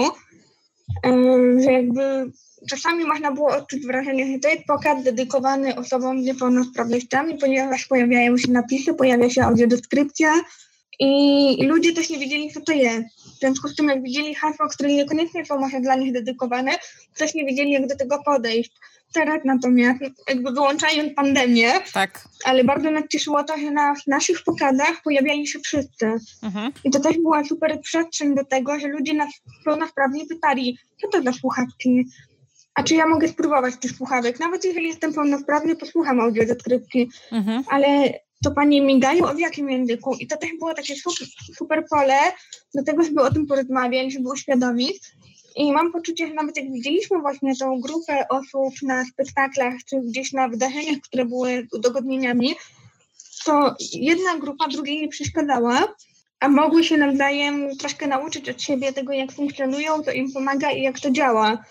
że jakby czasami można było odczuć wrażenie, że to jest pokaz dedykowany osobom z niepełnosprawnościami, ponieważ pojawiają się napisy, pojawia się audiodeskrypcja, i ludzie też nie wiedzieli, co to jest. W związku z tym, jak widzieli hasła, które niekoniecznie są może dla nich dedykowane, też nie wiedzieli, jak do tego podejść. Teraz natomiast, jakby wyłączając pandemię, tak. ale bardzo nas cieszyło to, że na naszych pokazach pojawiali się wszyscy. Mhm. I to też była super przestrzeń do tego, że ludzie nas pełnosprawnie pytali, co to za słuchawki, a czy ja mogę spróbować tych słuchawek? Nawet jeżeli jestem pełnosprawny, posłucham audiodeskrypcji, mhm. ale to panie migają o w jakim języku. I to też było takie super, super pole do tego, żeby o tym porozmawiać, żeby uświadomić. I mam poczucie, że nawet jak widzieliśmy właśnie tą grupę osób na spektaklach, czy gdzieś na wydarzeniach, które były udogodnieniami, to jedna grupa drugiej nie przeszkadzała, a mogły się nawzajem troszkę nauczyć od siebie tego, jak funkcjonują, co im pomaga i jak to działa.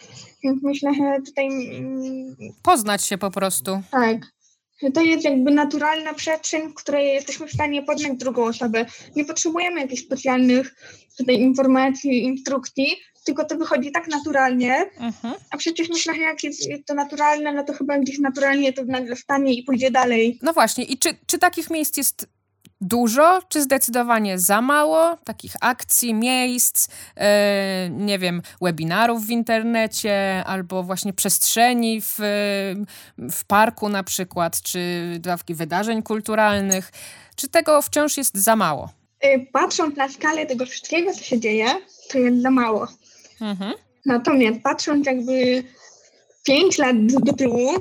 Więc myślę, że tutaj. Mm, Poznać się po prostu. Tak że to jest jakby naturalna przestrzeń, w której jesteśmy w stanie poznać drugą osobę. Nie potrzebujemy jakichś specjalnych tutaj informacji, instrukcji, tylko to wychodzi tak naturalnie, mhm. a przecież myślę, że jak jest, jest, to naturalne, no to chyba gdzieś naturalnie to nagle stanie i pójdzie dalej. No właśnie, i czy, czy takich miejsc jest dużo, czy zdecydowanie za mało takich akcji, miejsc, yy, nie wiem, webinarów w internecie, albo właśnie przestrzeni w, w parku na przykład, czy dawki wydarzeń kulturalnych. Czy tego wciąż jest za mało? Y, patrząc na skalę tego wszystkiego, co się dzieje, to jest za mało. Mhm. Natomiast patrząc jakby 5 lat do tyłu,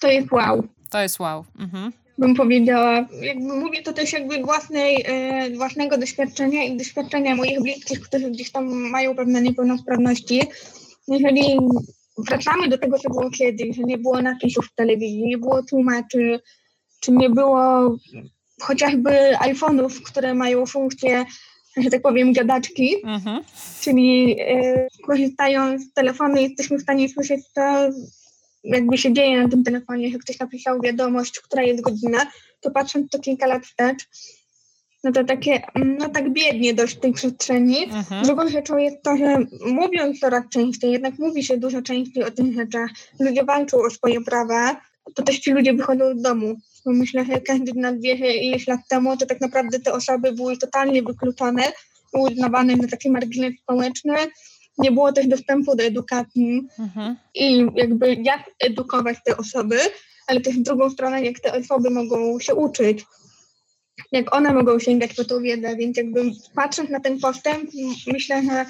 to jest wow. To jest wow. Mhm bym powiedziała. Jakby mówię to też jakby własnej, e, własnego doświadczenia i doświadczenia moich bliskich, którzy gdzieś tam mają pewne niepełnosprawności. Jeżeli wracamy do tego, co było kiedyś, że nie było napisów w telewizji, nie było tłumaczy, czy nie było chociażby iPhone'ów, które mają funkcję, że tak powiem, gadaczki, mhm. czyli e, korzystając z telefonu jesteśmy w stanie słyszeć to, jakby się dzieje na tym telefonie, że ktoś napisał wiadomość, która jest godzina, to patrząc to kilka lat wstecz, no to takie, no tak biednie dość w tej przestrzeni. Mhm. Drugą rzeczą jest to, że mówiąc coraz częściej, jednak mówi się dużo częściej o tych rzeczach, ludzie walczą o swoje prawa, to też ci ludzie wychodzą z domu. Bo myślę, że każdy z nas wie, że ileś lat temu to tak naprawdę te osoby były totalnie wykluczone, uznawane na taki margines społeczny. Nie było też dostępu do edukacji mhm. i jakby jak edukować te osoby, ale też w drugą stronę, jak te osoby mogą się uczyć jak one mogą sięgać po tą wiedzę, więc jakby patrząc na ten postęp, myślę, że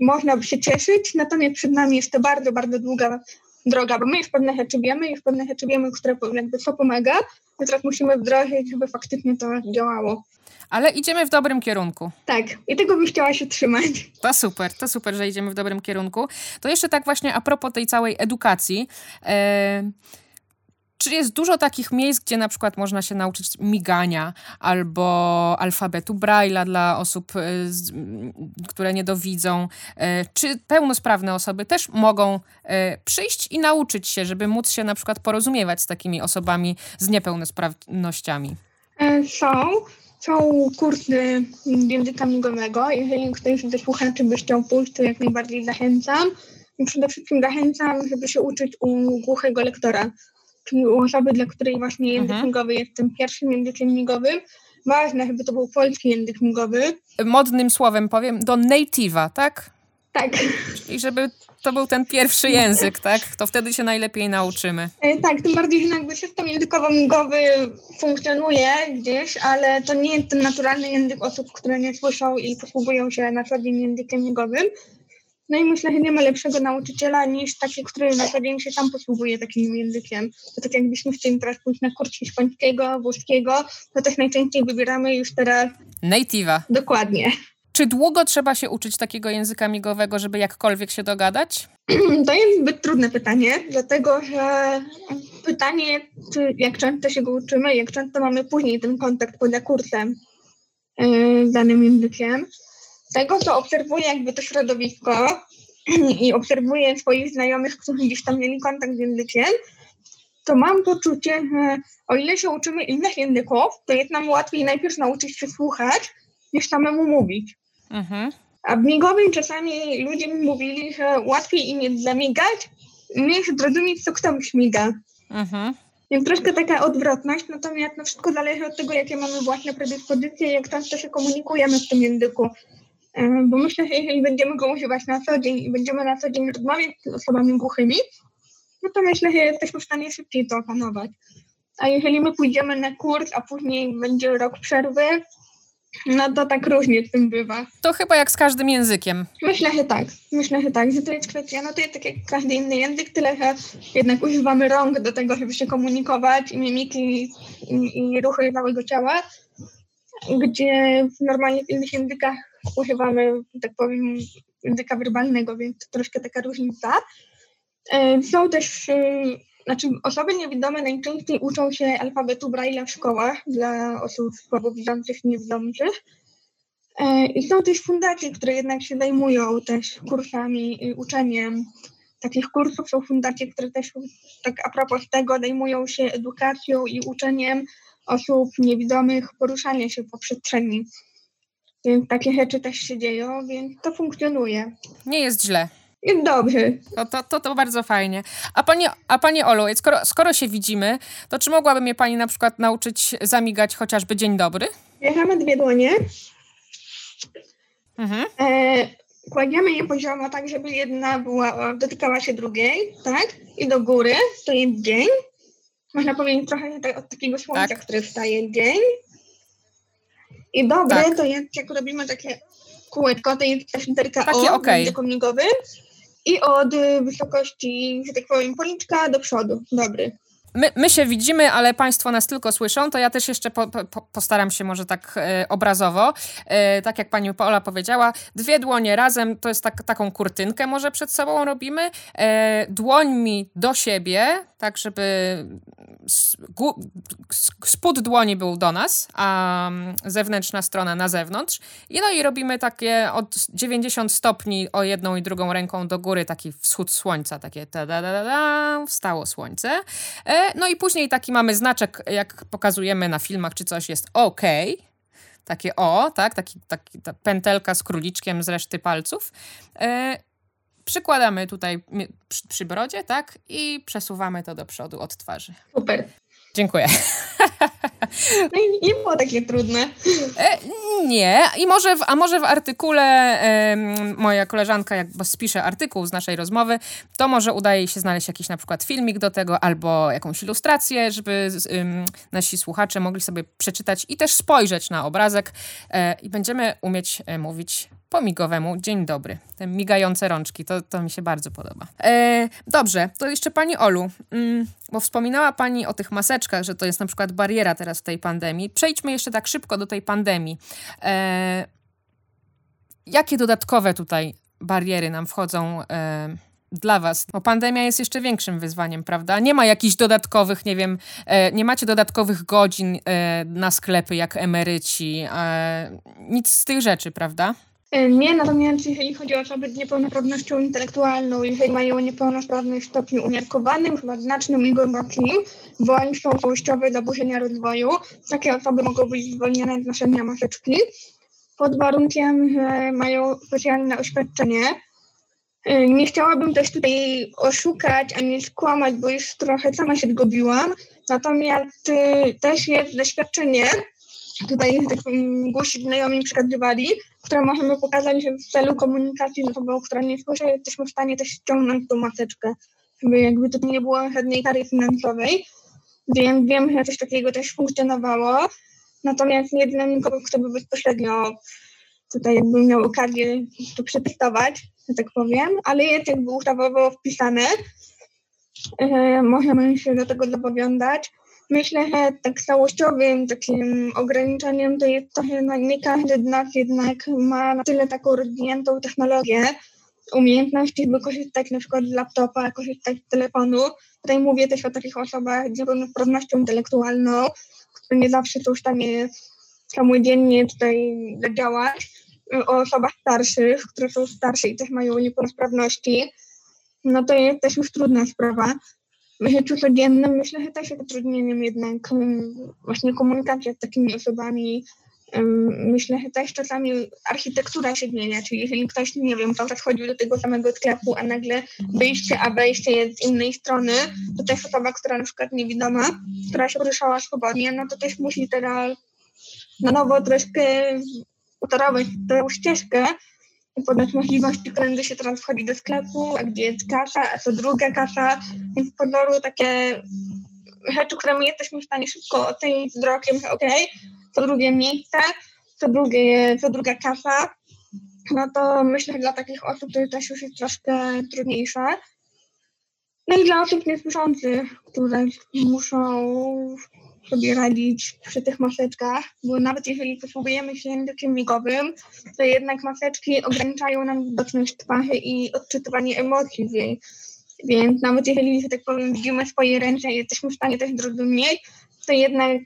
można by się cieszyć, natomiast przed nami jest to bardzo, bardzo długa droga, bo my już pewne rzeczy wiemy, już pewne rzeczy wiemy, które jakby co pomaga, teraz musimy wdrożyć, żeby faktycznie to działało. Ale idziemy w dobrym kierunku. Tak, i tego bym chciała się trzymać. To super, to super, że idziemy w dobrym kierunku. To jeszcze tak właśnie a propos tej całej edukacji. Yy czy jest dużo takich miejsc, gdzie na przykład można się nauczyć migania albo alfabetu Braille'a dla osób, y, które niedowidzą? Y, czy pełnosprawne osoby też mogą y, przyjść i nauczyć się, żeby móc się na przykład porozumiewać z takimi osobami z niepełnosprawnościami? E, są. Są kursy języka migowego. Jeżeli ktoś ze słuchaczy by chciał pójść, to jak najbardziej zachęcam. I przede wszystkim zachęcam, żeby się uczyć u głuchego lektora czyli u osoby, dla której właśnie język mhm. migowy jest tym pierwszym językiem migowym. Ważne, żeby to był polski język migowy. Modnym słowem powiem, do native'a, tak? Tak. I żeby to był ten pierwszy język, tak? To wtedy się najlepiej nauczymy. E, tak, tym bardziej, że jakby system językowo-migowy funkcjonuje gdzieś, ale to nie jest ten naturalny język osób, które nie słyszą i posługują się na co dzień językiem migowym. No i myślę, że nie ma lepszego nauczyciela niż taki, który na co dzień się sam posługuje takim językiem. To tak jakbyśmy chcieli teraz pójść na kurs hiszpańskiego, włoskiego, to też najczęściej wybieramy już teraz... Native'a. Dokładnie. Czy długo trzeba się uczyć takiego języka migowego, żeby jakkolwiek się dogadać? To jest zbyt trudne pytanie, dlatego że pytanie, jak często się go uczymy, jak często mamy później ten kontakt poza kursem z danym językiem tego, co obserwuję jakby to środowisko i obserwuję swoich znajomych, którzy gdzieś tam mieli kontakt z językiem, to mam poczucie, że o ile się uczymy innych języków, to jest nam łatwiej najpierw nauczyć się słuchać, niż samemu mówić. Mhm. A w migowym czasami ludzie mi mówili, że łatwiej im jest zamigać, niż zrozumieć, co kto śmiga. Mhm. Więc troszkę taka odwrotność, natomiast no wszystko zależy od tego, jakie mamy własne predyspozycje, jak często się komunikujemy w tym języku. Bo myślę, że jeżeli będziemy go używać na co dzień i będziemy na co dzień rozmawiać z osobami głuchymi, no to myślę, że jesteśmy w stanie szybciej to opanować. A jeżeli my pójdziemy na kurs, a później będzie rok przerwy, no to tak różnie z tym bywa. To chyba jak z każdym językiem. Myślę, że tak. Myślę, że tak. Że to jest kwestia, no to jest tak jak każdy inny język, tyle że jednak używamy rąk do tego, żeby się komunikować i mimiki i, i ruchy całego ciała, gdzie normalnie w innych językach używamy, tak powiem, języka werbalnego, więc to troszkę taka różnica. E, są też, e, znaczy osoby niewidome najczęściej uczą się alfabetu Braille'a w szkołach dla osób słabowidzących niewidzących. E, I są też fundacje, które jednak się zajmują też kursami i uczeniem takich kursów. Są fundacje, które też tak a propos tego zajmują się edukacją i uczeniem osób niewidomych poruszania się po przestrzeni. Więc takie rzeczy też się dzieją, więc to funkcjonuje. Nie jest źle. Dobrze. To, to, to, to bardzo fajnie. A pani, a pani Olu, skoro, skoro się widzimy, to czy mogłaby mnie pani na przykład nauczyć zamigać chociażby dzień dobry? Bierzemy dwie dłonie. Mhm. E, kładziemy je poziomo tak, żeby jedna była, dotykała się drugiej, tak? I do góry, to jest dzień. Można powiedzieć trochę od takiego słońca, tak. które wstaje dzień. I dobre tak. to jest, jak robimy takie kółeczko, to jest też literka takie, O okay. I od wysokości, że tak powiem, policzka do przodu. Dobry. My, my się widzimy, ale Państwo nas tylko słyszą, to ja też jeszcze po, po, postaram się może tak e, obrazowo. E, tak jak Pani Paola powiedziała, dwie dłonie razem, to jest tak, taką kurtynkę może przed sobą robimy. E, dłońmi do siebie, tak żeby spód dłoni był do nas, a mm, zewnętrzna strona na zewnątrz. I no i robimy takie od 90 stopni o jedną i drugą ręką do góry, taki wschód słońca, takie ta da da da wstało słońce. E, no i później taki mamy znaczek, jak pokazujemy na filmach czy coś jest OK. Takie o, tak, taki, taki ta pętelka z króliczkiem z reszty palców. E, przykładamy tutaj przy, przy brodzie, tak, i przesuwamy to do przodu od twarzy. Super. Dziękuję. No i nie było takie trudne. E, nie, i może w, a może w artykule moja koleżanka, jak spisze artykuł z naszej rozmowy, to może udaje się znaleźć jakiś na przykład filmik do tego albo jakąś ilustrację, żeby nasi słuchacze mogli sobie przeczytać i też spojrzeć na obrazek e, i będziemy umieć e, mówić po migowemu dzień dobry. Te migające rączki, to, to mi się bardzo podoba. E, dobrze, to jeszcze pani Olu, mm, bo wspominała pani o tych maseczkach, że to jest na przykład bariera teraz w tej pandemii. Przejdźmy jeszcze tak szybko do tej pandemii. E, jakie dodatkowe tutaj bariery nam wchodzą e, dla was? Bo pandemia jest jeszcze większym wyzwaniem, prawda? Nie ma jakichś dodatkowych, nie wiem, e, nie macie dodatkowych godzin e, na sklepy jak emeryci, e, nic z tych rzeczy, prawda? E, nie, natomiast jeżeli chodzi o osoby z niepełnosprawnością intelektualną, jeżeli mają niepełnosprawność w stopniu umiarkowanym, chyba znacznym i głębokim, bądź są całościowe zaburzenia rozwoju, takie osoby mogą być zwolnione z noszenia maseczki pod warunkiem, że mają specjalne oświadczenie. E, nie chciałabym też tutaj oszukać ani skłamać, bo już trochę sama się zgubiłam. Natomiast e, też jest zaświadczenie, tutaj tak głosi znajomi przekazywali, które możemy pokazać w celu komunikacji z osobą, która nie słyszy, jesteśmy w stanie też ściągnąć tą maseczkę, żeby jakby to nie było żadnej kary finansowej, więc wiem, że coś takiego też funkcjonowało, natomiast nie dla nikogo, kto by bezpośrednio tutaj jakby miał okazję to przetestować, że tak powiem, ale jest jakby ustawowo wpisane, możemy się do tego zobowiązać. Myślę, że tak całościowym takim ograniczeniem to jest to, że nie każdy z nas jednak ma na tyle taką rozwiniętą technologię, umiejętności, by korzystać na przykład z laptopa, korzystać z telefonu. Tutaj mówię też o takich osobach z niepełnosprawnością intelektualną, które nie zawsze są w stanie samodzielnie tutaj działać. O osobach starszych, które są starsze i też mają niepełnosprawności. No to jest też już trudna sprawa w życiu codziennym myślę, że też jest utrudnieniem jednak właśnie komunikacja z takimi osobami. Myślę, że też czasami architektura się zmienia, czyli jeżeli ktoś, nie wiem, cały czas chodził do tego samego sklepu, a nagle wyjście, a wejście jest z innej strony, to też osoba, która na przykład niewidoma, która się poruszała swobodnie, no to też musi teraz na nowo troszkę utorować tę ścieżkę, podać możliwości, którędy się teraz wchodzi do sklepu, a gdzie jest kasa, a co druga kasa, więc pozoru takie rzeczy, które my jesteśmy w stanie szybko ocenić wzrokiem, okej, okay, co drugie miejsce, co, drugie, co druga kasa, no to myślę, że dla takich osób to też już jest troszkę trudniejsze. No i dla osób niesłyszących, które muszą sobie radzić przy tych maseczkach, bo nawet jeżeli posługujemy się językiem migowym, to jednak maseczki ograniczają nam widoczność twarzy i odczytywanie emocji z jej. Więc nawet jeżeli, że tak powiem, widzimy swoje ręce i jesteśmy w stanie też zrozumieć, to jednak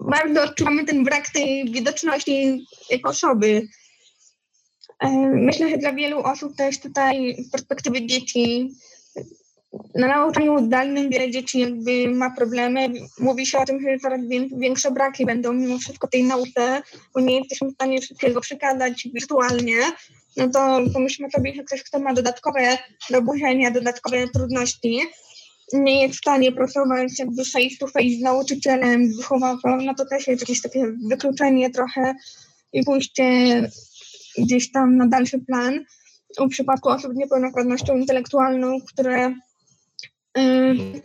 bardzo odczuwamy ten brak tej widoczności jako osoby. E, myślę, że dla wielu osób też tutaj z perspektywy dzieci na nauczaniu zdalnym wiele dzieci jakby ma problemy. Mówi się o tym, że coraz większe braki będą mimo wszystko tej nauce, bo nie jesteśmy w stanie wszystkiego przekazać wirtualnie. No to pomyślmy sobie, że ktoś, kto ma dodatkowe zaburzenia, dodatkowe trudności, nie jest w stanie pracować jakby face to face z nauczycielem, z wychowawcą, no to też jest jakieś takie wykluczenie trochę i pójście gdzieś tam na dalszy plan. W przypadku osób z niepełnosprawnością intelektualną, które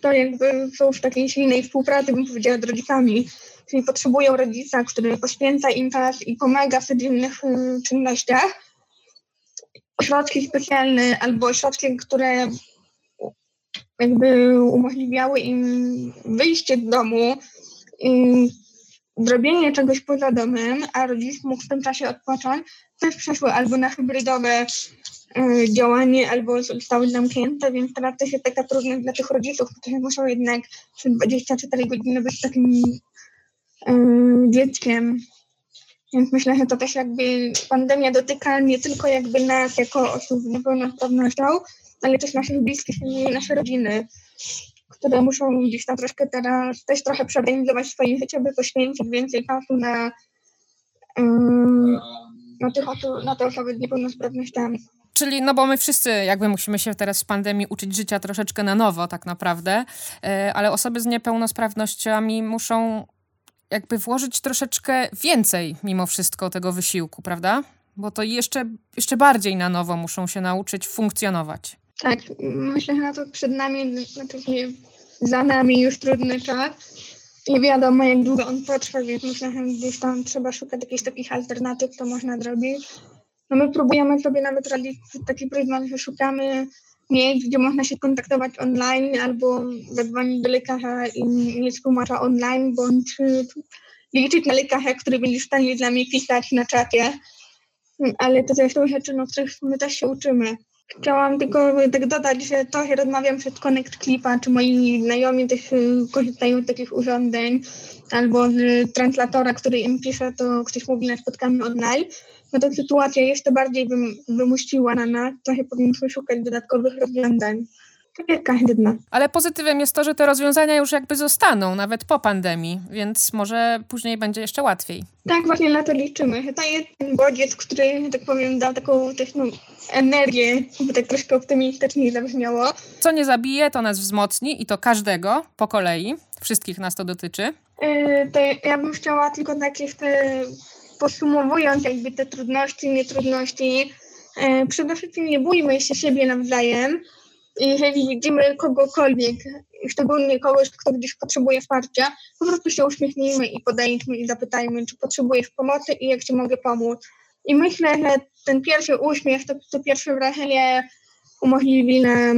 to jakby są w takiej silnej współpracy, bym powiedziała, z rodzicami, czyli potrzebują rodzica, który poświęca im czas i pomaga w codziennych y, czynnościach. Ośrodki specjalne albo ośrodki, które jakby umożliwiały im wyjście z domu, zrobienie czegoś poza domem, a rodzic mógł w tym czasie odpocząć, też przeszły albo na hybrydowe y, działanie, albo zostały zamknięte, więc teraz to jest taka trudność dla tych rodziców, którzy muszą jednak przez 24 godziny być takim y, dzieckiem. Więc myślę, że to też jakby pandemia dotyka nie tylko jakby nas jako osób z niepełnosprawnością, ale też naszych bliskich i nasze rodziny które muszą gdzieś tam troszkę teraz też trochę przeorganizować swoje życie, by poświęcić więcej czasu na, um, na, tych na te osoby z niepełnosprawnościami. Czyli, no bo my wszyscy jakby musimy się teraz w pandemii uczyć życia troszeczkę na nowo tak naprawdę, e, ale osoby z niepełnosprawnościami muszą jakby włożyć troszeczkę więcej mimo wszystko tego wysiłku, prawda? Bo to jeszcze, jeszcze bardziej na nowo muszą się nauczyć funkcjonować. Tak, myślę, że na to przed nami, znaczy za nami już trudny czas. Nie wiadomo, jak długo on potrwa, więc myślę, że gdzieś tam trzeba szukać jakichś takich alternatyw, co można zrobić. No my próbujemy sobie nawet radzić taki pryzmat, że szukamy miejsc, gdzie można się kontaktować online albo zadzwonić do lekarza i mieć tłumacza online, bądź liczyć na lekarza, który będzie w stanie z nami pisać na czacie. Ale to są rzeczy, no, których my też się uczymy. Chciałam tylko tak dodać, że trochę rozmawiam przed Connect Clipa, czy moi znajomi też y, korzystają z takich urządzeń, albo z translatora, który im pisze, to ktoś mówi na spotkaniu online, no to sytuacja jeszcze bardziej wymusiła na nas, trochę powinniśmy szukać dodatkowych rozwiązań. Tak każdy z nas. Ale pozytywem jest to, że te rozwiązania już jakby zostaną, nawet po pandemii, więc może później będzie jeszcze łatwiej. Tak, właśnie na to liczymy. To jest ten bodziec, który, tak powiem, dał taką też no, energię, by tak troszkę optymistycznie zabrzmiało. Co nie zabije, to nas wzmocni i to każdego po kolei. Wszystkich nas to dotyczy. Yy, to ja bym chciała tylko tak jeszcze podsumowując jakby te trudności, nietrudności, yy, przede wszystkim nie bójmy się siebie nawzajem. Jeżeli widzimy kogokolwiek, szczególnie kogoś, kto gdzieś potrzebuje wsparcia, po prostu się uśmiechnijmy i podejdźmy i zapytajmy, czy potrzebujesz pomocy i jak ci mogę pomóc. I myślę, że ten pierwszy uśmiech, to, to pierwsze wrażenie umożliwi nam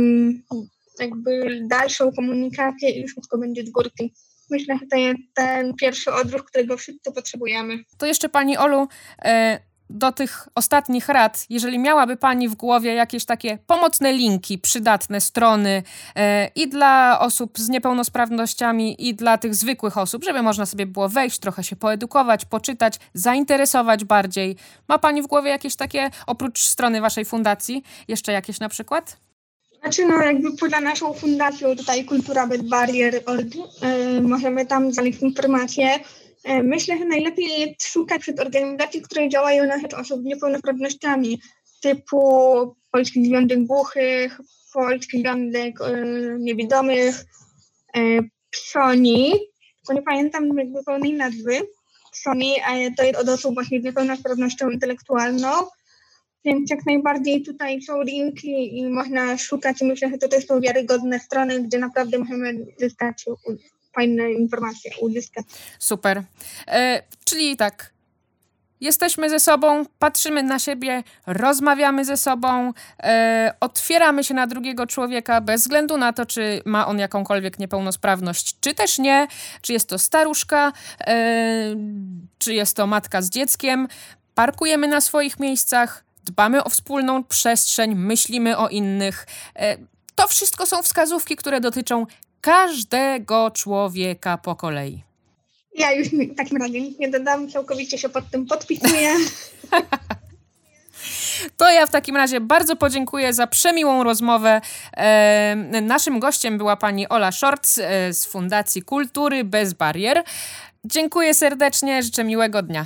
jakby dalszą komunikację i wszystko będzie z górki. Myślę, że to jest ten pierwszy odruch, którego wszyscy potrzebujemy. To jeszcze Pani Olu, e, do tych ostatnich rad, jeżeli miałaby Pani w głowie jakieś takie pomocne linki, przydatne strony e, i dla osób z niepełnosprawnościami, i dla tych zwykłych osób, żeby można sobie było wejść, trochę się poedukować, poczytać, zainteresować bardziej. Ma Pani w głowie jakieś takie, oprócz strony Waszej fundacji, jeszcze jakieś na przykład? Znaczy, no jakby poza naszą fundacją tutaj Kultura Bez Barier, yy, możemy tam znaleźć informacje, E, myślę, że najlepiej szukać przed organizacji, które działają na rzecz osób z niepełnosprawnościami, typu Polski Związek Głuchych, Polski Związek e, Niewidomych, e, PSONI, tylko nie pamiętam jakby pełnej nazwy, PSONI, ale to jest od osób właśnie z niepełnosprawnością intelektualną, więc jak najbardziej tutaj są linki i można szukać. Myślę, że to też są wiarygodne strony, gdzie naprawdę możemy zyskać fajne informacje uzyskać. Super. E, czyli tak, jesteśmy ze sobą, patrzymy na siebie, rozmawiamy ze sobą, e, otwieramy się na drugiego człowieka bez względu na to, czy ma on jakąkolwiek niepełnosprawność, czy też nie, czy jest to staruszka, e, czy jest to matka z dzieckiem. Parkujemy na swoich miejscach, dbamy o wspólną przestrzeń, myślimy o innych. E, to wszystko są wskazówki, które dotyczą każdego człowieka po kolei. Ja już w takim razie nic nie dodam, całkowicie się pod tym podpisuję. To ja w takim razie bardzo podziękuję za przemiłą rozmowę. E, naszym gościem była pani Ola Shorts e, z Fundacji Kultury Bez Barier. Dziękuję serdecznie, życzę miłego dnia.